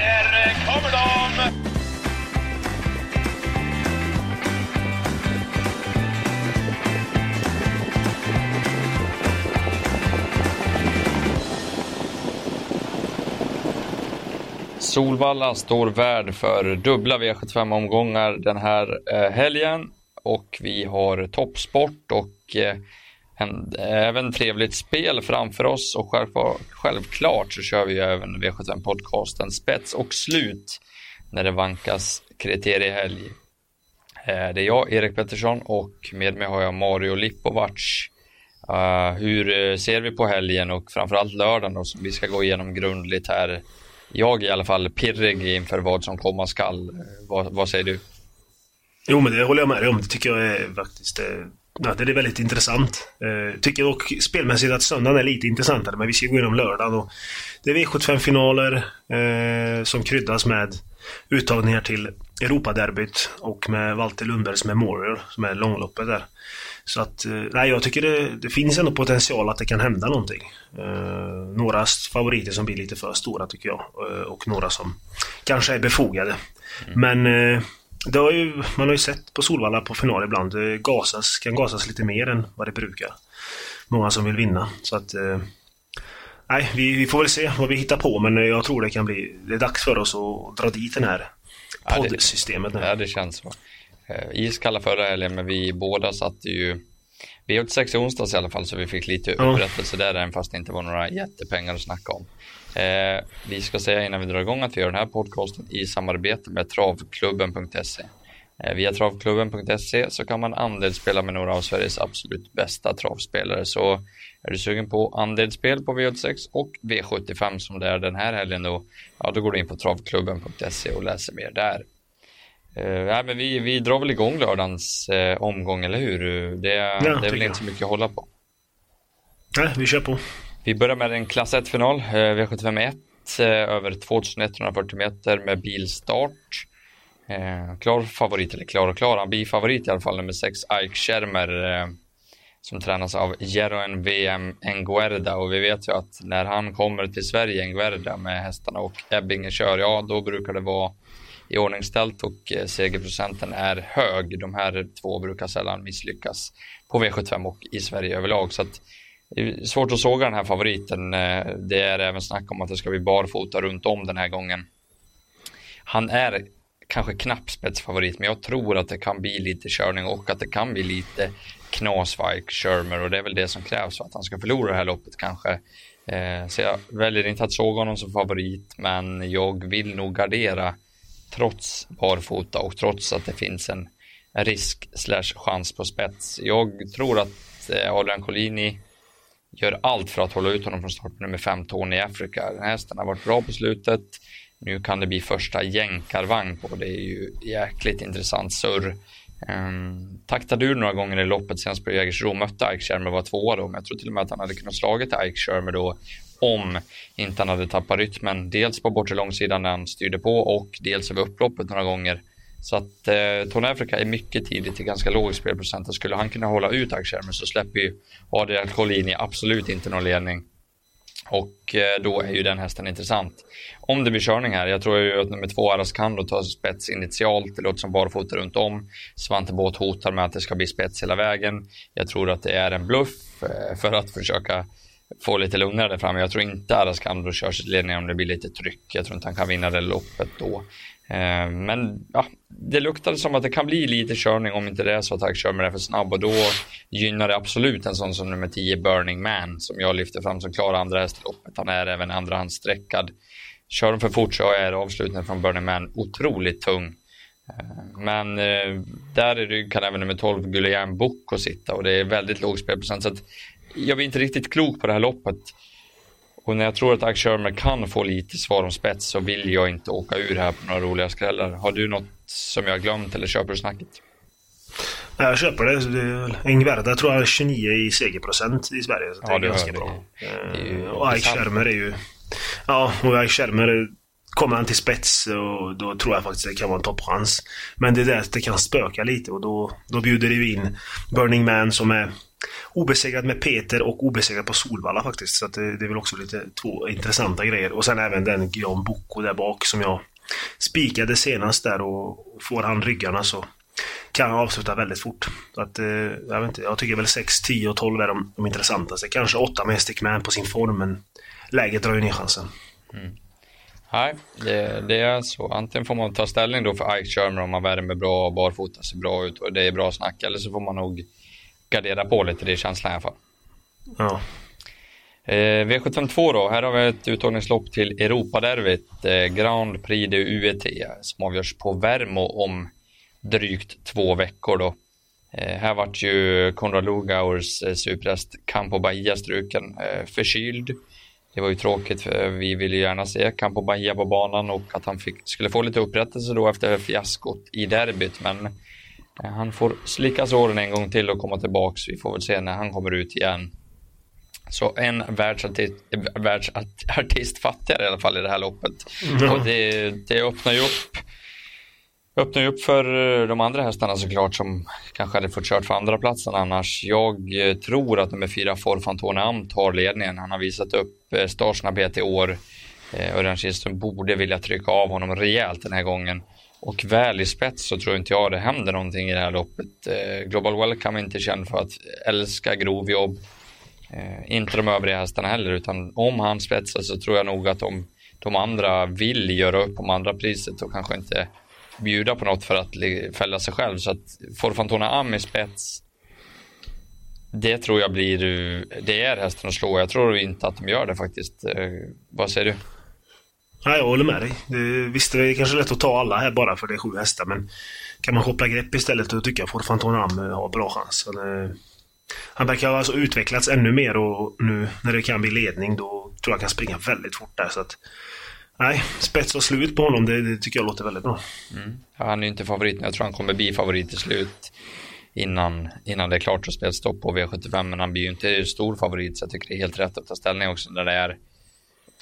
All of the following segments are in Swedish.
Här kommer de! Solvalla står värd för dubbla V75-omgångar den här eh, helgen och vi har toppsport och eh, en, även trevligt spel framför oss och självklart, självklart så kör vi även V75-podcasten Spets och slut när det vankas kriteriehelg. Eh, det är jag, Erik Pettersson och med mig har jag Mario Lipovac. Eh, hur eh, ser vi på helgen och framförallt lördagen då, som vi ska gå igenom grundligt här jag är i alla fall pirrig inför vad som komma skall. Vad, vad säger du? Jo, men det håller jag med dig om. Det tycker jag är faktiskt... Ja, det är väldigt intressant. Eh, tycker dock spelmässigt att söndagen är lite intressantare, men vi ska gå igenom lördagen. Och det är V75-finaler eh, som kryddas med uttagningar till Europaderbyt och med Walter Lundbergs Memorial, som är långloppet där. Så att, eh, nej, jag tycker det, det, finns ändå potential att det kan hända någonting. Eh, några favoriter som blir lite för stora tycker jag. Eh, och några som kanske är befogade. Mm. Men eh, det har ju, man har ju sett på Solvalla på final ibland. Det gasas, kan gasas lite mer än vad det brukar. Många som vill vinna. Så att... Eh, nej, vi, vi, får väl se vad vi hittar på men jag tror det kan bli... Det är dags för oss att dra dit den här poddsystemet nu. Ja, det känns så. Eh, iskalla förra helgen, men vi båda satte ju vi åt sex i onsdags i alla fall så vi fick lite upprättelse där även fast det inte var några jättepengar att snacka om. Eh, vi ska säga innan vi drar igång att vi gör den här podcasten i samarbete med travklubben.se. Eh, via travklubben.se så kan man andelsspela med några av Sveriges absolut bästa travspelare. Så är du sugen på andelsspel på V86 och V75 som det är den här helgen då, ja då går du in på travklubben.se och läser mer där. Nej, men vi, vi drar väl igång lördagens uh, omgång, eller hur? Det, ja, det är väl inte så mycket att hålla på. Nej, vi kör på. Vi börjar med en klass 1-final, uh, V751, uh, över 2140 meter med bilstart. Uh, klar favorit, eller klar och klar, han blir favorit i alla fall, nummer 6, Ike Schermer, som tränas av Jeroen VM Enguerda och vi vet ju att när han kommer till Sverige, Enguerda, med hästarna och Ebbinge kör, ja då brukar det vara iordningställt och eh, segerprocenten är hög. De här två brukar sällan misslyckas på V75 och i Sverige överlag. Så att, det är svårt att såga den här favoriten. Eh, det är även snack om att det ska bli barfota runt om den här gången. Han är kanske knapp spetsfavorit, men jag tror att det kan bli lite körning och att det kan bli lite knasvajk, Shermer och det är väl det som krävs för att han ska förlora det här loppet kanske. Så jag väljer inte att såga honom som favorit, men jag vill nog gardera trots barfota och trots att det finns en risk slash chans på spets. Jag tror att eh, Adrian Collini gör allt för att hålla ut honom från start nummer 5, Tony Africa. Den hästen har varit bra på slutet. Nu kan det bli första jänkarvagn på. Det är ju jäkligt intressant surr. Um, taktade ur några gånger i loppet senast på Jägersro. Mötte Ike Schermer var tvåa då, men jag tror till och med att han hade kunnat slagit Ike Schermer då om inte han hade tappat rytmen. Dels på bortre långsidan när han styrde på och dels över upploppet några gånger. Så att eh, Tony Africa är mycket tidigt till ganska låg spelprocent och skulle han kunna hålla ut Axelmer så släpper ju Adrian Collini absolut inte någon ledning. Och eh, då är ju den hästen intressant. Om det blir körning här, jag tror ju att nummer två Arascando tar spets initialt, det låter som barfota runt om. Svante Båth hotar med att det ska bli spets hela vägen. Jag tror att det är en bluff eh, för att försöka få lite lugnare där framme. Jag tror inte Araskandro kör sitt ledning om det blir lite tryck. Jag tror inte han kan vinna det loppet då. Eh, men ja, det luktade som att det kan bli lite körning om inte det är så att han kör med det för snabb och då gynnar det absolut en sån som nummer 10 Burning Man som jag lyfter fram som klar andra häst loppet. Han är även andrahandsstreckad. Kör de för fort så är avslutningen från Burning Man otroligt tung. Eh, men eh, där i rygg kan även nummer 12 Gulian Boko sitta och det är väldigt låg spelprocent. Så att jag blir inte riktigt klok på det här loppet. Och när jag tror att Shermer kan få lite svar om spets så vill jag inte åka ur här på några roliga skrällar. Har du något som jag har glömt eller köper du snacket? Jag köper det. Engverda tror jag är 29 i segerprocent i Sverige. Så ja, det är ganska bra. Det är eh, och Ike Shermer är ju... Ja, och Ike Shermer Kommer han till spets och då tror jag faktiskt det kan vara en toppchans. Men det är där det kan spöka lite och då, då bjuder det in Burning Man som är obesegrad med Peter och obesegrad på Solvalla faktiskt. Så det, det är väl också lite två intressanta grejer. Och sen även den Guillaume Boko där bak som jag spikade senast där och får han ryggarna så kan han avsluta väldigt fort. Så att, eh, jag, vet inte, jag tycker väl 6, 10 och 12 är de, de intressantaste. Kanske 8 med Stickman på sin form, men läget drar ju ner chansen. Mm. Nej, det, det, är så. Antingen får man ta ställning då för Ike Sherman om man värmer bra och barfota ser bra ut och det är bra snack. Eller så får man nog gardera på lite, det är känslan i alla fall. Ja. Eh, V752 då, här har vi ett uttagningslopp till Europaderbyt, eh, Grand Prix de UET, som avgörs på Värmo om drygt två veckor då. Eh, här vart ju Konrad Lugauers eh, superhäst Campo Bahia struken, eh, förkyld. Det var ju tråkigt för vi ville gärna se Campo Bahia på banan och att han fick, skulle få lite upprättelse då efter fiaskot i derbyt. Men han får slicka såren en gång till och komma tillbaks. Vi får väl se när han kommer ut igen. Så en världsartist, världsartist fattigare i alla fall i det här loppet. Mm. Och det, det öppnar ju upp öppnar ju upp för eh, de andra hästarna såklart som kanske hade fått kört för andra platsen annars. Jag eh, tror att nummer fyra Forfantone Am tar ledningen. Han har visat upp eh, startsnabbhet i år. Örjan Kihlström borde vilja trycka av honom rejält den här gången. Och väl i spets så tror inte jag det händer någonting i det här loppet. Eh, Global Welcome är inte känd för att älska grovjobb. Eh, inte de övriga hästarna heller, utan om han spetsar så tror jag nog att de, de andra vill göra upp om andra priset och kanske inte bjuda på något för att fälla sig själv. Så att Forfantona Am i spets, det tror jag blir, det är hästen att slå. Jag tror inte att de gör det faktiskt. Eh, vad säger du? Ja, jag håller med dig. Det, visst, det är kanske lätt att ta alla här bara för det är sju hästar, men kan man koppla grepp istället och tycka att Fanton Am eh, har bra chans. Han, eh, han verkar ha alltså utvecklats ännu mer och nu när det kan bli ledning då tror jag han kan springa väldigt fort där. Så att, Nej, spets och slut på honom, det, det tycker jag låter väldigt bra. Mm. Ja, han är inte favorit, jag tror han kommer bli favorit till slut innan, innan det är klart att spelstopp på V75, men han blir ju inte stor favorit, så jag tycker det är helt rätt att ta ställning också när det är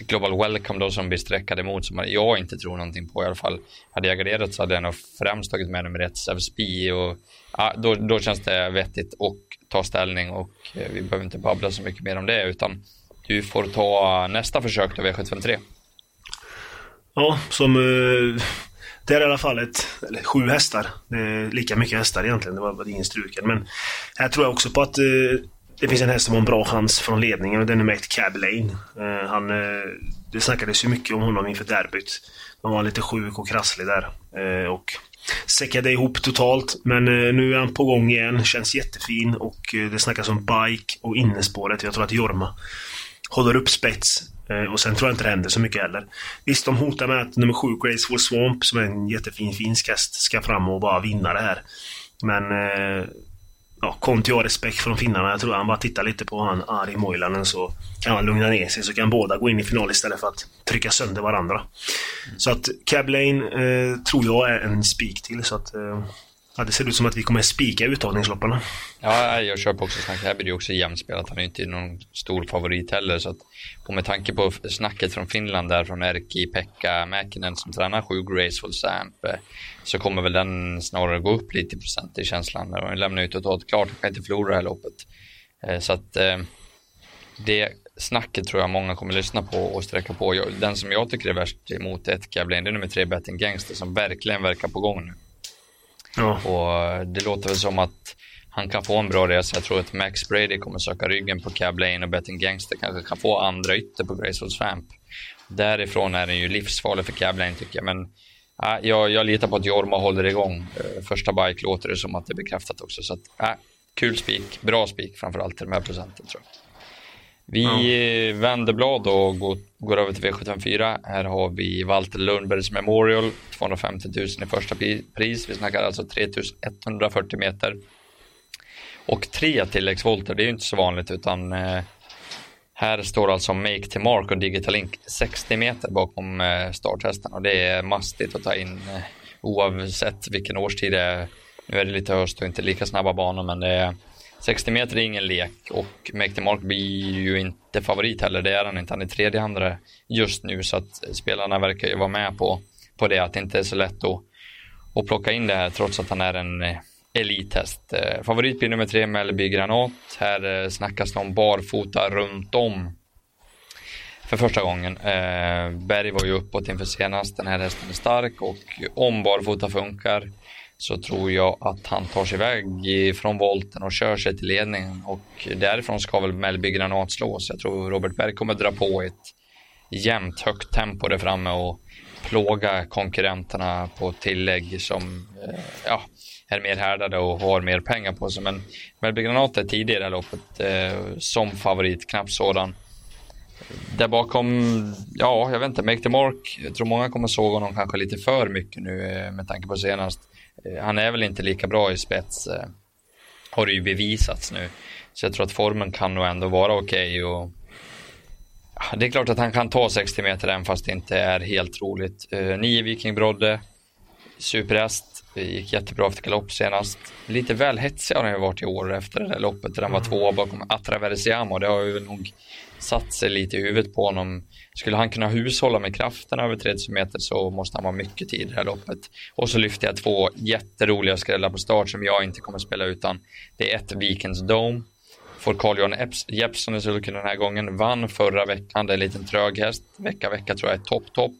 Global Welcome då som blir sträckad emot, som jag inte tror någonting på i alla fall. Hade jag garderat så hade jag nog främst tagit med nummer ett, Sevspi, och ja, då, då känns det vettigt att ta ställning och eh, vi behöver inte babbla så mycket mer om det, utan du får ta nästa försök då, V753. Ja, som... Eh, det är i alla fall ett, eller, sju hästar. Det är lika mycket hästar egentligen. Det var ingen struken. Men här tror jag också på att eh, det finns en häst som har en bra chans från ledningen och den är med Cab Lane. Eh, han, eh, det snackades ju mycket om honom inför derbyt. Han var lite sjuk och krasslig där. Eh, och säckade ihop totalt. Men eh, nu är han på gång igen. Känns jättefin och eh, det snackas om bike och innespåret. Jag tror att Jorma håller upp spets. Eh, och sen tror jag inte det händer så mycket heller. Visst, de hotar med att nummer 7, Graceful Swamp, som är en jättefin finsk häst, ska fram och bara vinna det här. Men... Ja, Konti har respekt från finnarna. Jag tror han bara tittar lite på han Ari Moilanen så kan han lugna ner sig så kan båda gå in i final istället för att trycka sönder varandra. Mm. Så att Cab Lane eh, tror jag är en spik till så att eh, Ja, det ser ut som att vi kommer spika uttagningslopparna. Ja, jag kör på också snacket. Här blir det också jämspelat. Han är ju inte någon stor favorit heller. Så att, och med tanke på snacket från Finland där från Erki Pekka Mäkinen som tränar sju Graceful Samp eh, så kommer väl den snarare gå upp lite i procent i känslan. Och lämnar ju totalt klart. Han kan inte förlora det här loppet. Eh, så att eh, det snacket tror jag många kommer lyssna på och sträcka på. Den som jag tycker är värst emot ett Gavlin, det är nummer tre Betting Gangster som verkligen verkar på gång nu. Ja. Och det låter väl som att han kan få en bra resa. Jag tror att Max Brady kommer söka ryggen på Cab Lane och Betting Gangster kanske kan få andra ytter på Graceful Swamp. Därifrån är den ju livsfarlig för Cab Lane tycker jag. Men äh, jag, jag litar på att Jorma håller igång. Eh, första bike låter det som att det är bekräftat också. Så att, äh, kul spik, bra spik framförallt till de här procenten tror jag. Vi ja. vänder blad och går, går över till V754. Här har vi Walter Lundbergs Memorial, 250 000 i första pris. Vi snackar alltså 3140 meter. Och tre tilläggsvolter, det är ju inte så vanligt utan eh, här står alltså Make to Mark och Digital Link 60 meter bakom eh, starthästen och det är mastigt att ta in eh, oavsett vilken årstid det är. Nu är det lite höst och inte lika snabba banor men det är 60 meter är ingen lek och Make Mark blir ju inte favorit heller. Det är han inte. Han är tredjehandare just nu så att spelarna verkar ju vara med på, på det. Att det inte är så lätt att, att plocka in det här trots att han är en eh, elithäst. Eh, favorit blir nummer tre Mellby Granat. Här eh, snackas det om barfota runt om för första gången. Berg var ju uppåt inför senast. Den här hästen är stark och om barfota funkar så tror jag att han tar sig iväg från volten och kör sig till ledningen och därifrån ska väl Mellby Granat slås. Jag tror Robert Berg kommer dra på ett jämnt högt tempo där framme och plåga konkurrenterna på tillägg som eh, ja, är mer härdade och har mer pengar på sig. Men Mellby Granat är tidigare i loppet eh, som favorit, knappt sådan. Där bakom, ja, jag vet inte, Make the Mark. Jag tror många kommer såga honom kanske lite för mycket nu eh, med tanke på senast. Eh, han är väl inte lika bra i spets, eh, har det ju bevisats nu. Så jag tror att formen kan nog ändå vara okej. Okay det är klart att han kan ta 60 meter även fast det inte är helt roligt. Eh, nio Viking Brodde, superhäst, gick jättebra efter galopp senast. Lite väl hetsig har han ju varit i år efter det där loppet där han var tvåa bakom Atraversiamo. Det har ju nog satt sig lite i huvudet på honom. Skulle han kunna hushålla med kraften över 30 meter så måste han vara mycket tid i det här loppet. Och så lyfter jag två jätteroliga skrällar på start som jag inte kommer spela utan. Det är ett Vikens Dome får Carl-Johan Jeppsson i sulken den här gången. Vann förra veckan, det är en liten trög häst. Vecka, vecka tror jag är topp, topp.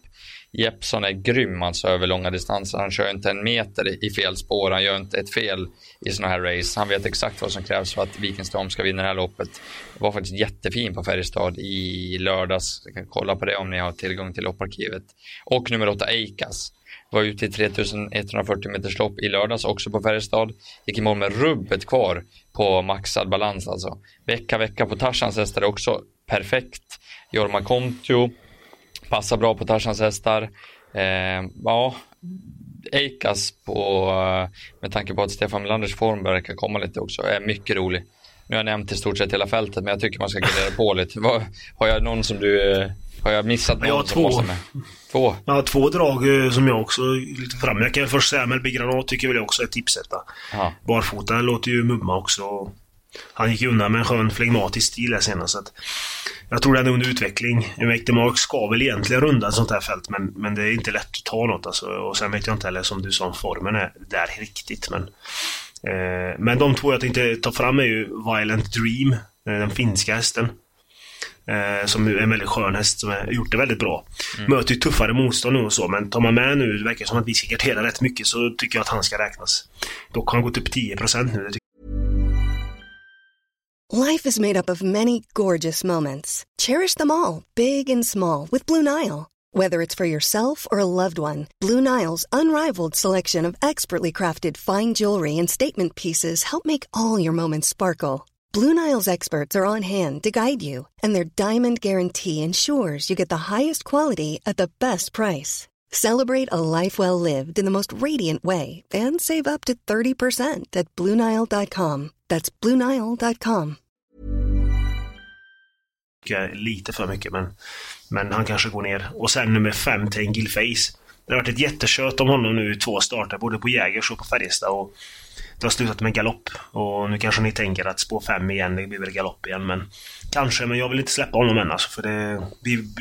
Jeppsson är grym alltså över långa distanser. Han kör inte en meter i fel spår. Han gör inte ett fel i sådana här race. Han vet exakt vad som krävs för att Vikenstam ska vinna det här loppet. Det var faktiskt jättefin på Färjestad i lördags. Jag kan kolla på det om ni har tillgång till lopparkivet. Och nummer åtta Eikas var ute i 3140 meters lopp i lördags också på Färjestad. Gick i mål med rubbet kvar på maxad balans alltså. Vecka, vecka på Tarzans hästar är också perfekt. Jorma Kontio passar bra på Tarzans hästar. Eh, ja, Eikas på, eh, med tanke på att Stefan Melanders form verkar komma lite också, är mycket rolig. Nu har jag nämnt i stort sett hela fältet, men jag tycker man ska gardera på lite. Har jag någon som du eh, har jag missat någon? Jag har två. Två? Ja, två drag eh, som jag också lite fram. Jag kan först säga Melby Granat tycker väl jag också är tipsetta. Barfota låter ju mumma också. Han gick undan med en skön flegmatisk stil här senast. Så att jag tror den är under utveckling. Make Mark ska väl egentligen runda ett sånt här fält men, men det är inte lätt att ta något alltså. Och sen vet jag inte heller som du sa om formen är där riktigt men... Eh, men de två jag tänkte ta fram är ju Violent Dream, eh, den finska hästen. Eh, som är en väldigt skön häst som har gjort det väldigt bra. Mm. Möter ju tuffare motstånd nu och så, men tar man med nu, det verkar som att vi ska gardera rätt mycket, så tycker jag att han ska räknas. Dock har han gått upp 10% nu. Life is made up of many gorgeous moments. Cherish them all, big and small, with Blue Nile. Whether it's for yourself or a loved one, Blue Nile's unrivaled selection of expertly crafted fine jewelry and statement pieces help make all your moments sparkle. Blue Nile's experts are on hand to guide you, and their diamond guarantee ensures you get the highest quality at the best price. Celebrate a life well lived in the most radiant way and save up to 30% at BlueNile.com. That's BlueNile.com. Lite för mycket, men, men han kanske går ner. Och sen nummer fem, Tengil Face. Det har varit ett jättekött om honom nu i två starter, både på Jägers och på Färjestad. Och det har slutat med galopp. Och nu kanske ni tänker att spår 5 igen, det blir väl galopp igen. Men kanske, men jag vill inte släppa honom än alltså, För det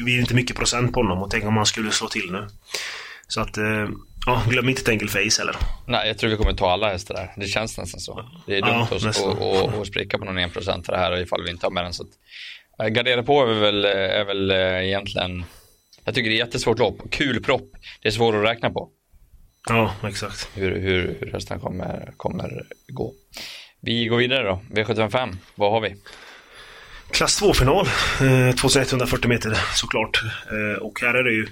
blir inte mycket procent på honom. Och tänk om han skulle slå till nu. Så att, eh, ja, glöm inte Tangle Face heller. Nej, jag tror vi kommer ta alla hästar där. Det känns nästan så. Det är dumt ja, att, spricka på någon 1% för det här ifall vi inte har med den. Så att, äh, gardera på är väl, är väl egentligen... Jag tycker det är jättesvårt lopp. Kul propp. Det är svårt att räkna på. Ja, exakt. Hur, hur, hur hästen kommer, kommer gå. Vi går vidare då. V755, vad har vi? Klass 2-final. Eh, 2140 meter såklart. Eh, och här är det ju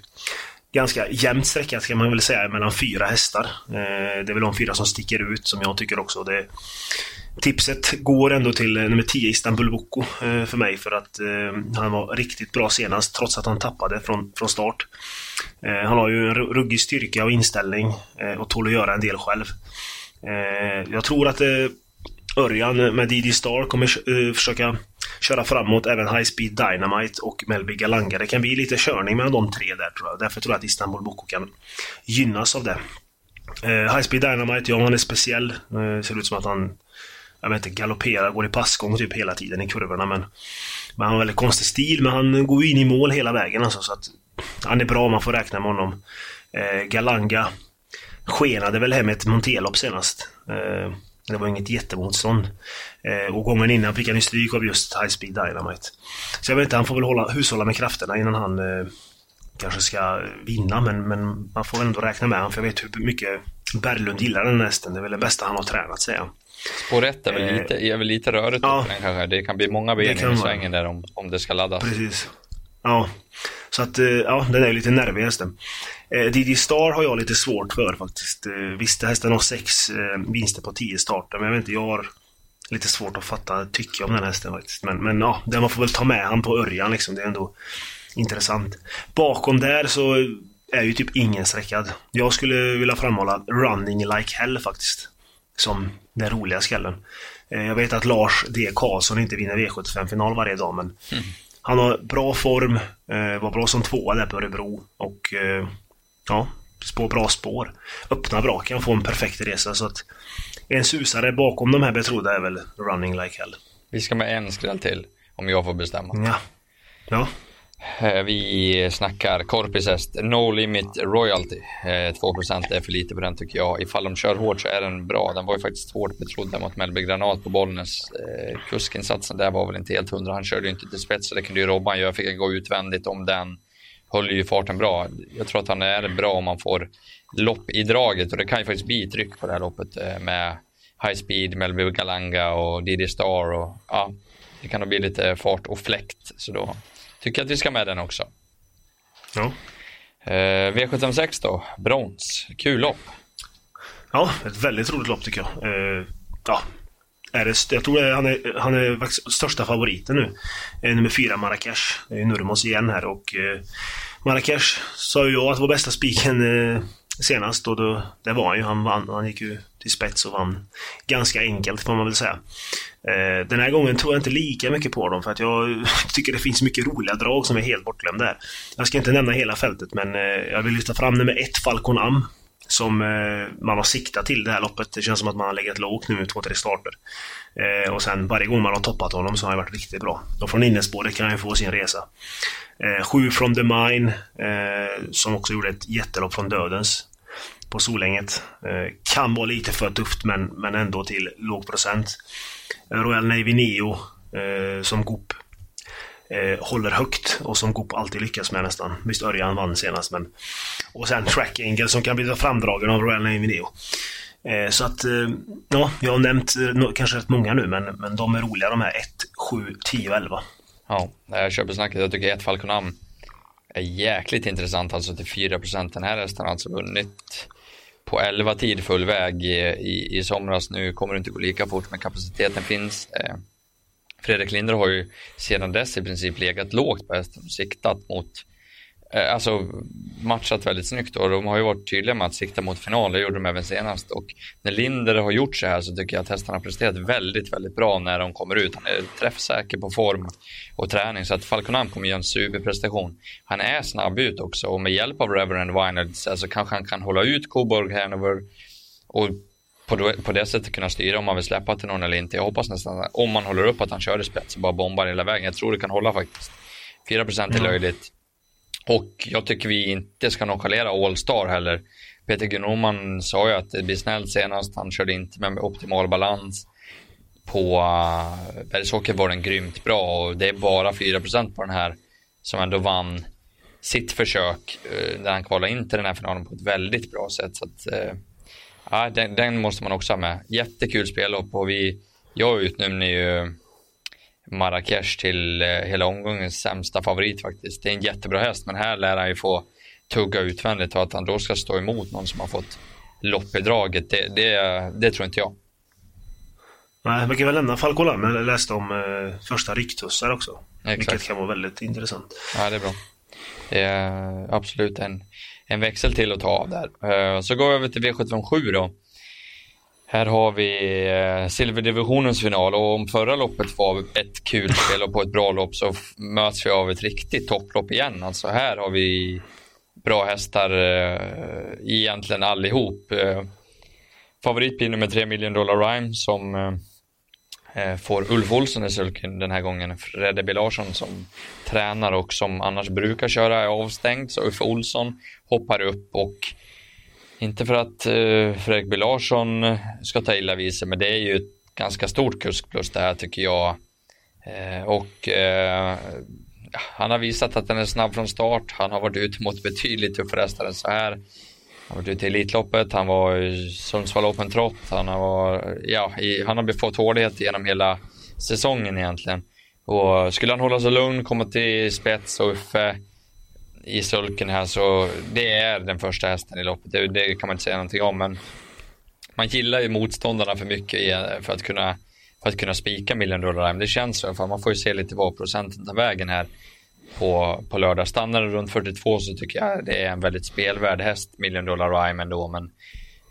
ganska jämnt sträckat ska man väl säga mellan fyra hästar. Eh, det är väl de fyra som sticker ut som jag tycker också. Det, tipset går ändå till eh, nummer 10 Istanbul Boko eh, för mig för att eh, han var riktigt bra senast trots att han tappade från, från start. Han har ju en ruggig styrka och inställning och tål att göra en del själv. Jag tror att Örjan med Didi Star kommer försöka köra framåt även High Speed Dynamite och Melby Galanga. Det kan bli lite körning mellan de tre där tror jag. Därför tror jag att Istanbul Boko kan gynnas av det. High Speed Dynamite, ja han är speciell. ser ut som att han jag vet inte, galopperar, går i passgång typ hela tiden i kurvorna men men han har väldigt konstig stil, men han går ju in i mål hela vägen alltså, så att han är bra om man får räkna med honom. Eh, Galanga skenade väl hem ett Montelopp senast. Eh, Det var inget jättemotstånd. Eh, och gången innan fick han ju stryk av just High Speed Dynamite. Så jag vet inte, han får väl hålla, hushålla med krafterna innan han eh, kanske ska vinna. Men, men man får ändå räkna med honom, för jag vet hur mycket Berglund gillar den nästan. Det är väl det bästa han har tränat, säger han. Spår 1 är väl eh, lite, är väl lite rörigt ja, den kanske. Det kan bli många ben i svängen där om, om det ska laddas. Precis. Ja. Så att, eh, ja, den är ju lite nervig hästen. Eh, Didi Star har jag lite svårt för faktiskt. Eh, visst, hästen har sex eh, vinster på tio starter, men jag vet inte, jag har lite svårt att fatta tycke om den hästen faktiskt. Men, men ja, det man får väl ta med han på Örjan liksom. Det är ändå intressant. Bakom där så är ju typ ingen sträckad. Jag skulle vilja framhålla Running Like Hell faktiskt. Som den roliga skallen. Eh, jag vet att Lars D. Karlsson inte vinner V75-final varje dag, men mm. han har bra form, eh, var bra som tvåa där på Örebro och eh, ja, spår bra spår. Öppna bra, kan få en perfekt resa så att en susare bakom de här betrodda är väl Running Like Hell. Vi ska med en skräll till, om jag får bestämma. Ja. Ja. Eh, vi snackar korpishäst, No Limit Royalty. Eh, 2% är för lite på den tycker jag. Ifall de kör hårt så är den bra. Den var ju faktiskt hårt betrodd mot Melby Granat på Bollnäs. Eh, Kuskinsatsen där var väl inte helt hundra. Han körde ju inte till spets så det kunde ju Robban göra. Fick gå utvändigt om den. Höll ju farten bra. Jag tror att han är bra om man får lopp i draget och det kan ju faktiskt bli tryck på det här loppet med High Speed, Melby Galanga och Didi Star och ja, det kan nog bli lite fart och fläkt. Så då Tycker att vi ska med den också. Ja. Eh, V76 då, brons. Kul lopp. Ja, ett väldigt roligt lopp tycker jag. Eh, ja, är det, jag tror han är, han är största favoriten nu. Eh, nummer fyra, Marrakesh. Det är Nurmos igen här och eh, Marrakesh sa ju jag att det var bästa spiken eh, senast och då, det var han ju. Han, vann, han gick ju till spets och vann ganska enkelt får man väl säga. Eh, den här gången tror jag inte lika mycket på dem för att jag tycker det finns mycket roliga drag som är helt bortglömda här. Jag ska inte nämna hela fältet men eh, jag vill lyfta fram nummer ett, Falcon Am. Som eh, man har siktat till det här loppet. Det känns som att man har legat lågt nu två, tre starter. Eh, och sen varje gång man har toppat honom så har han varit riktigt bra. Och från innespåret kan han ju få sin resa. Eh, sju from The Mine, eh, som också gjorde ett jättelopp från Dödens på Solänget. Eh, kan vara lite för tufft men, men ändå till låg procent. Eh, Royal Navy Neo eh, som Goop håller högt och som Goop alltid lyckas med nästan. Visst Örjan vann senast men... Och sen Track Angel som kan bli framdragen av Royal Navy Neo. Så att, ja, jag har nämnt kanske rätt många nu men, men de är roliga de här 1, 7, 10 och 11. Ja, jag köper snacket. Jag tycker ett Falconam är jäkligt intressant alltså till 4 procent. Den här hästen har alltså vunnit på 11 tid full väg i, i, somras. Nu kommer det inte gå lika fort men kapaciteten finns. Eh, Fredrik Linder har ju sedan dess i princip legat lågt på hästen och siktat mot alltså matchat väldigt snyggt och de har ju varit tydliga med att sikta mot final, det gjorde de även senast. Och när Linder har gjort så här så tycker jag att hästarna har presterat väldigt, väldigt bra när de kommer ut. Han är träffsäker på form och träning så att Falconam kommer göra en superprestation. Han är snabb ut också och med hjälp av Reverend Wynard så kanske han kan hålla ut Coburg Hanover och på, på det sättet kunna styra om man vill släppa till någon eller inte. Jag hoppas nästan om man håller upp att han kör i spets och bara bombar hela vägen. Jag tror det kan hålla faktiskt. 4 är löjligt. Och jag tycker vi inte ska nonchalera All-Star heller. Peter Gunnoman sa ju att det blir snällt senast. Han körde inte med optimal balans. På eh, Bergsåker var den grymt bra och det är bara 4% på den här som ändå vann sitt försök eh, där han kvalade in till den här finalen på ett väldigt bra sätt. Så att, uh, den, den, måste man också ha med. Jättekul spellopp och vi, jag utnämner ju Marrakesh till eh, hela omgångens sämsta favorit faktiskt. Det är en jättebra häst, men här lär han ju få tugga utvändigt och att han då ska stå emot någon som har fått lopp i draget, det, det, det tror inte jag. Nej, vi kan väl lämna Falcolan, jag läste om eh, första ryktussar också. Exakt. Vilket kan vara väldigt intressant. Ja, det är bra. Det är absolut en, en växel till att ta av där. Eh, så går vi över till V757 då. Här har vi eh, silverdivisionens final och om förra loppet var ett kul spel och på ett bra lopp så möts vi av ett riktigt topplopp igen. Alltså här har vi bra hästar eh, egentligen allihop. Eh, favorit blir nummer 3, Million Dollar Rhyme som eh, eh, får Ulf Olsson i sulken den här gången. Fredde B Larsson som tränar och som annars brukar köra är avstängd så Ulf Olsson hoppar upp och inte för att uh, Fredrik B Larsson ska ta illa vid sig, men det är ju ett ganska stort kuskplus det här tycker jag. Uh, och uh, han har visat att han är snabb från start. Han har varit ute mot betydligt tuffare hästar än så här. Han har varit ute i Elitloppet, han var i Sundsvall Open Trot, han har, ja, i, han har fått hårdhet genom hela säsongen egentligen. Och skulle han hålla sig lugn, komma till spets och Uffe i sulken här så det är den första hästen i loppet. Det, det, kan man inte säga någonting om men man gillar ju motståndarna för mycket för att kunna för att kunna spika Million Dollar Rhyme. Det känns så, man får ju se lite vad procenten tar vägen här på, på lördag. Stannar det runt 42 så tycker jag det är en väldigt spelvärd häst, Million Dollar Rhyme ändå, men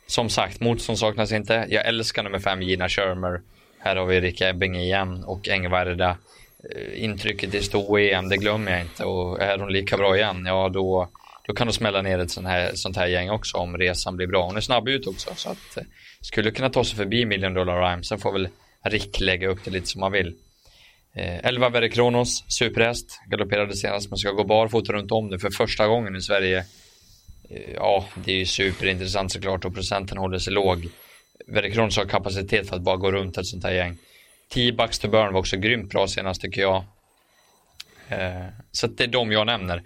som sagt, motstånd saknas inte. Jag älskar nummer 5, Gina Shermer. Här har vi Rick Ebbing igen och Engvarda. Eh, intrycket i stå EM, det glömmer jag inte och är hon lika bra igen, ja då, då kan de smälla ner ett sånt här, sånt här gäng också om resan blir bra. Hon är snabb ut också så att eh, skulle kunna ta sig förbi Million Dollar Rhyme. Sen får väl Rick lägga upp det lite som man vill. Eh, 11 Verre Kronos, superhäst, galopperade senast men ska gå barfota runt om nu för första gången i Sverige. Eh, ja, det är ju superintressant såklart och procenten håller sig låg. Verre Kronos har kapacitet för att bara gå runt ett sånt här gäng. 10 Bucks to Burn var också grymt bra senast tycker jag. Eh, så det är de jag nämner.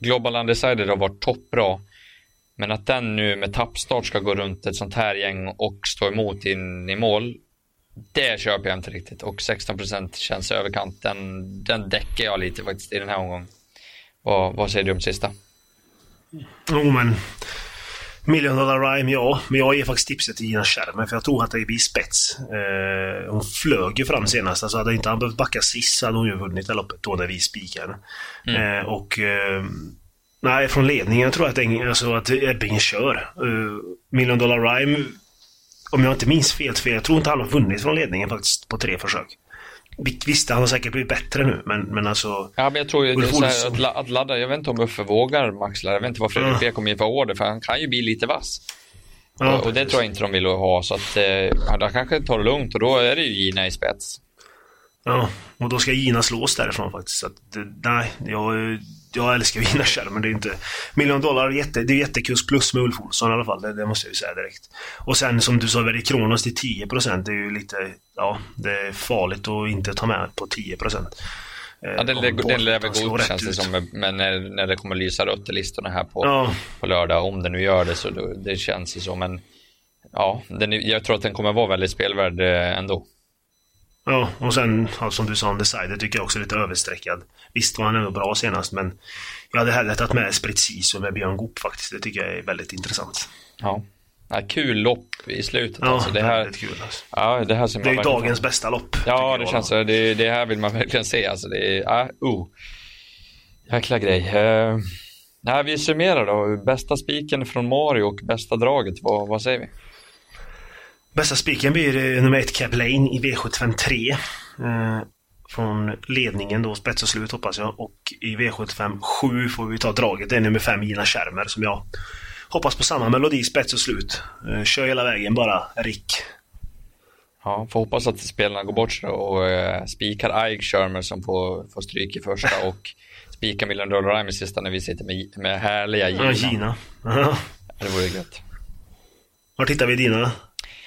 Global Undecided har varit toppbra. Men att den nu med tappstart ska gå runt ett sånt här gäng och stå emot in i mål. Det köper jag inte riktigt och 16% känns överkant. Den, den däckar jag lite faktiskt i den här omgången. Vad, vad säger du om sista? Jo men Million Dollar Rhyme, ja. Men jag ger faktiskt tipset till Gina Schermer för jag tror att det blir spets. Eh, hon flög ju fram senast. Alltså hade inte han behövt backa sist så hade hon ju vunnit det loppet då när vi spikade. Mm. Eh, och... Eh, nej, från ledningen tror jag att, alltså, att Ebbingen kör. Eh, Million Dollar Rhyme, om jag inte minns fel, fel, jag tror inte han har vunnit från ledningen faktiskt på tre försök. Visst, han har säkert blivit bättre nu, men, men alltså... Ja, men jag tror ju så här, att, att ladda, jag vet inte om Uffe vågar maxla, jag vet inte vad Fredrik B kommer ge för order, för han kan ju bli lite vass. Ja, och, och, det tror jag inte de vill ha, så att eh, han kanske tar det lugnt och då är det ju Gina i spets. Ja, och då ska Gina slås därifrån faktiskt. Så att, nej, jag, jag älskar vinnarkärr, men det är inte... Million dollar, jätte, det är jättekurs plus med Ulf Olsson i alla fall. Det, det, måste jag ju säga direkt. Och sen som du sa, Verdi Kronos till 10% det är ju lite... Ja, det är farligt att inte ta med på 10%. Ja, den, den, den lär väl gå upp känns det som, men när, när det kommer lysa rött i listorna här på, ja. på lördag, om den nu gör det så då, det känns det så, men ja, den, jag tror att den kommer vara väldigt spelvärd eh, ändå. Ja, och sen ja, som du sa, Undecided tycker jag också är lite överstreckad. Visst var han ändå bra senast, men jag hade hellre tagit med Esprit Sisu med Björn Goop faktiskt. Det tycker jag är väldigt intressant. Ja. ja kul lopp i slutet. Ja, alltså. det här, kul. Alltså. Ja, det här det är dagens få. bästa lopp. Ja, det känns så. Det, det, här vill man verkligen se. Alltså, det är, ja, oh. Jäkla grej. Uh, nej, vi summerar då. Bästa spiken från Mario och bästa draget. Vad, vad säger vi? Bästa spiken blir nummer ett Cap Lane i V75 3. Eh, från ledningen då, spets och slut hoppas jag. Och i V75 7 får vi ta draget. Det är nummer 5 Gina Schermer som jag hoppas på samma melodi, spets och slut. Eh, kör hela vägen bara, Rick. Ja, får hoppas att spelarna går bort sig och eh, spikar Ike Shermer som får, får stryk i första och spikar Million Dollar Rhyme i sista när vi sitter med, med härliga Gina. Ja, Gina. det vore gött. Var tittar vi dina?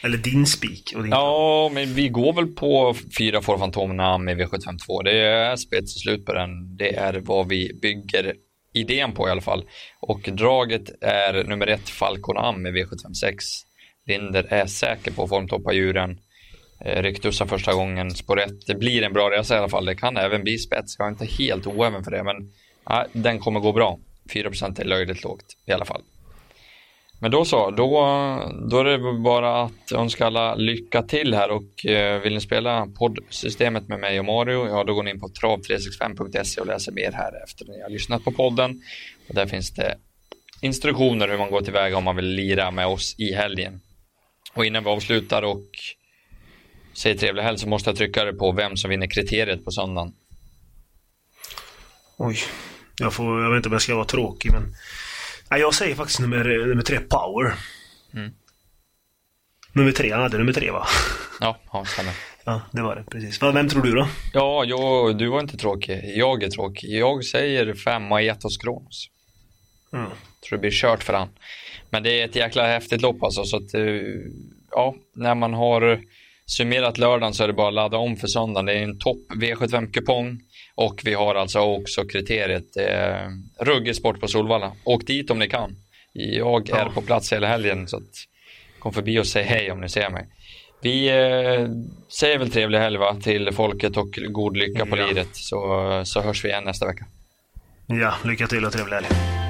Eller din spik? Din... Ja, men vi går väl på fyra får Fantomerna med V752. Det är spets och slut på den. Det är vad vi bygger idén på i alla fall. Och draget är nummer ett Falcon Am med V756. Linder är säker på att formtoppa djuren. Eh, Ryktussa första gången, spår 1. Det blir en bra resa i alla fall. Det kan även bli spets. Jag är inte helt oäven för det, men ja, den kommer gå bra. 4% är löjligt lågt i alla fall. Men då så, då, då är det bara att önska alla lycka till här och eh, vill ni spela poddsystemet med mig och Mario, ja då går ni in på trav365.se och läser mer här efter ni har lyssnat på podden. Och där finns det instruktioner hur man går tillväga om man vill lira med oss i helgen. Och innan vi avslutar och säger trevlig helg så måste jag trycka på vem som vinner kriteriet på söndagen. Oj, jag, får, jag vet inte om jag ska vara tråkig men Ja, jag säger faktiskt nummer, nummer tre, Power. Mm. Nummer tre, han hade nummer tre va? Ja, ja stämmer. Ja, det var det. Precis. Vem tror du då? Ja, jag, du var inte tråkig. Jag är tråkig. Jag säger femma Etos Kronos. Mm. tror det blir kört för han. Men det är ett jäkla häftigt lopp alltså. Så att, eh, ja, när man har summerat lördagen så är det bara att ladda om för söndagen. Det är en topp V75-kupong och vi har alltså också kriteriet eh, ruggig sport på Solvalla. Åk dit om ni kan. Jag är ja. på plats hela helgen så att, kom förbi och säg hej om ni ser mig. Vi eh, säger väl trevlig helg va, till folket och god lycka på ja. liret så, så hörs vi igen nästa vecka. Ja, lycka till och trevlig helg.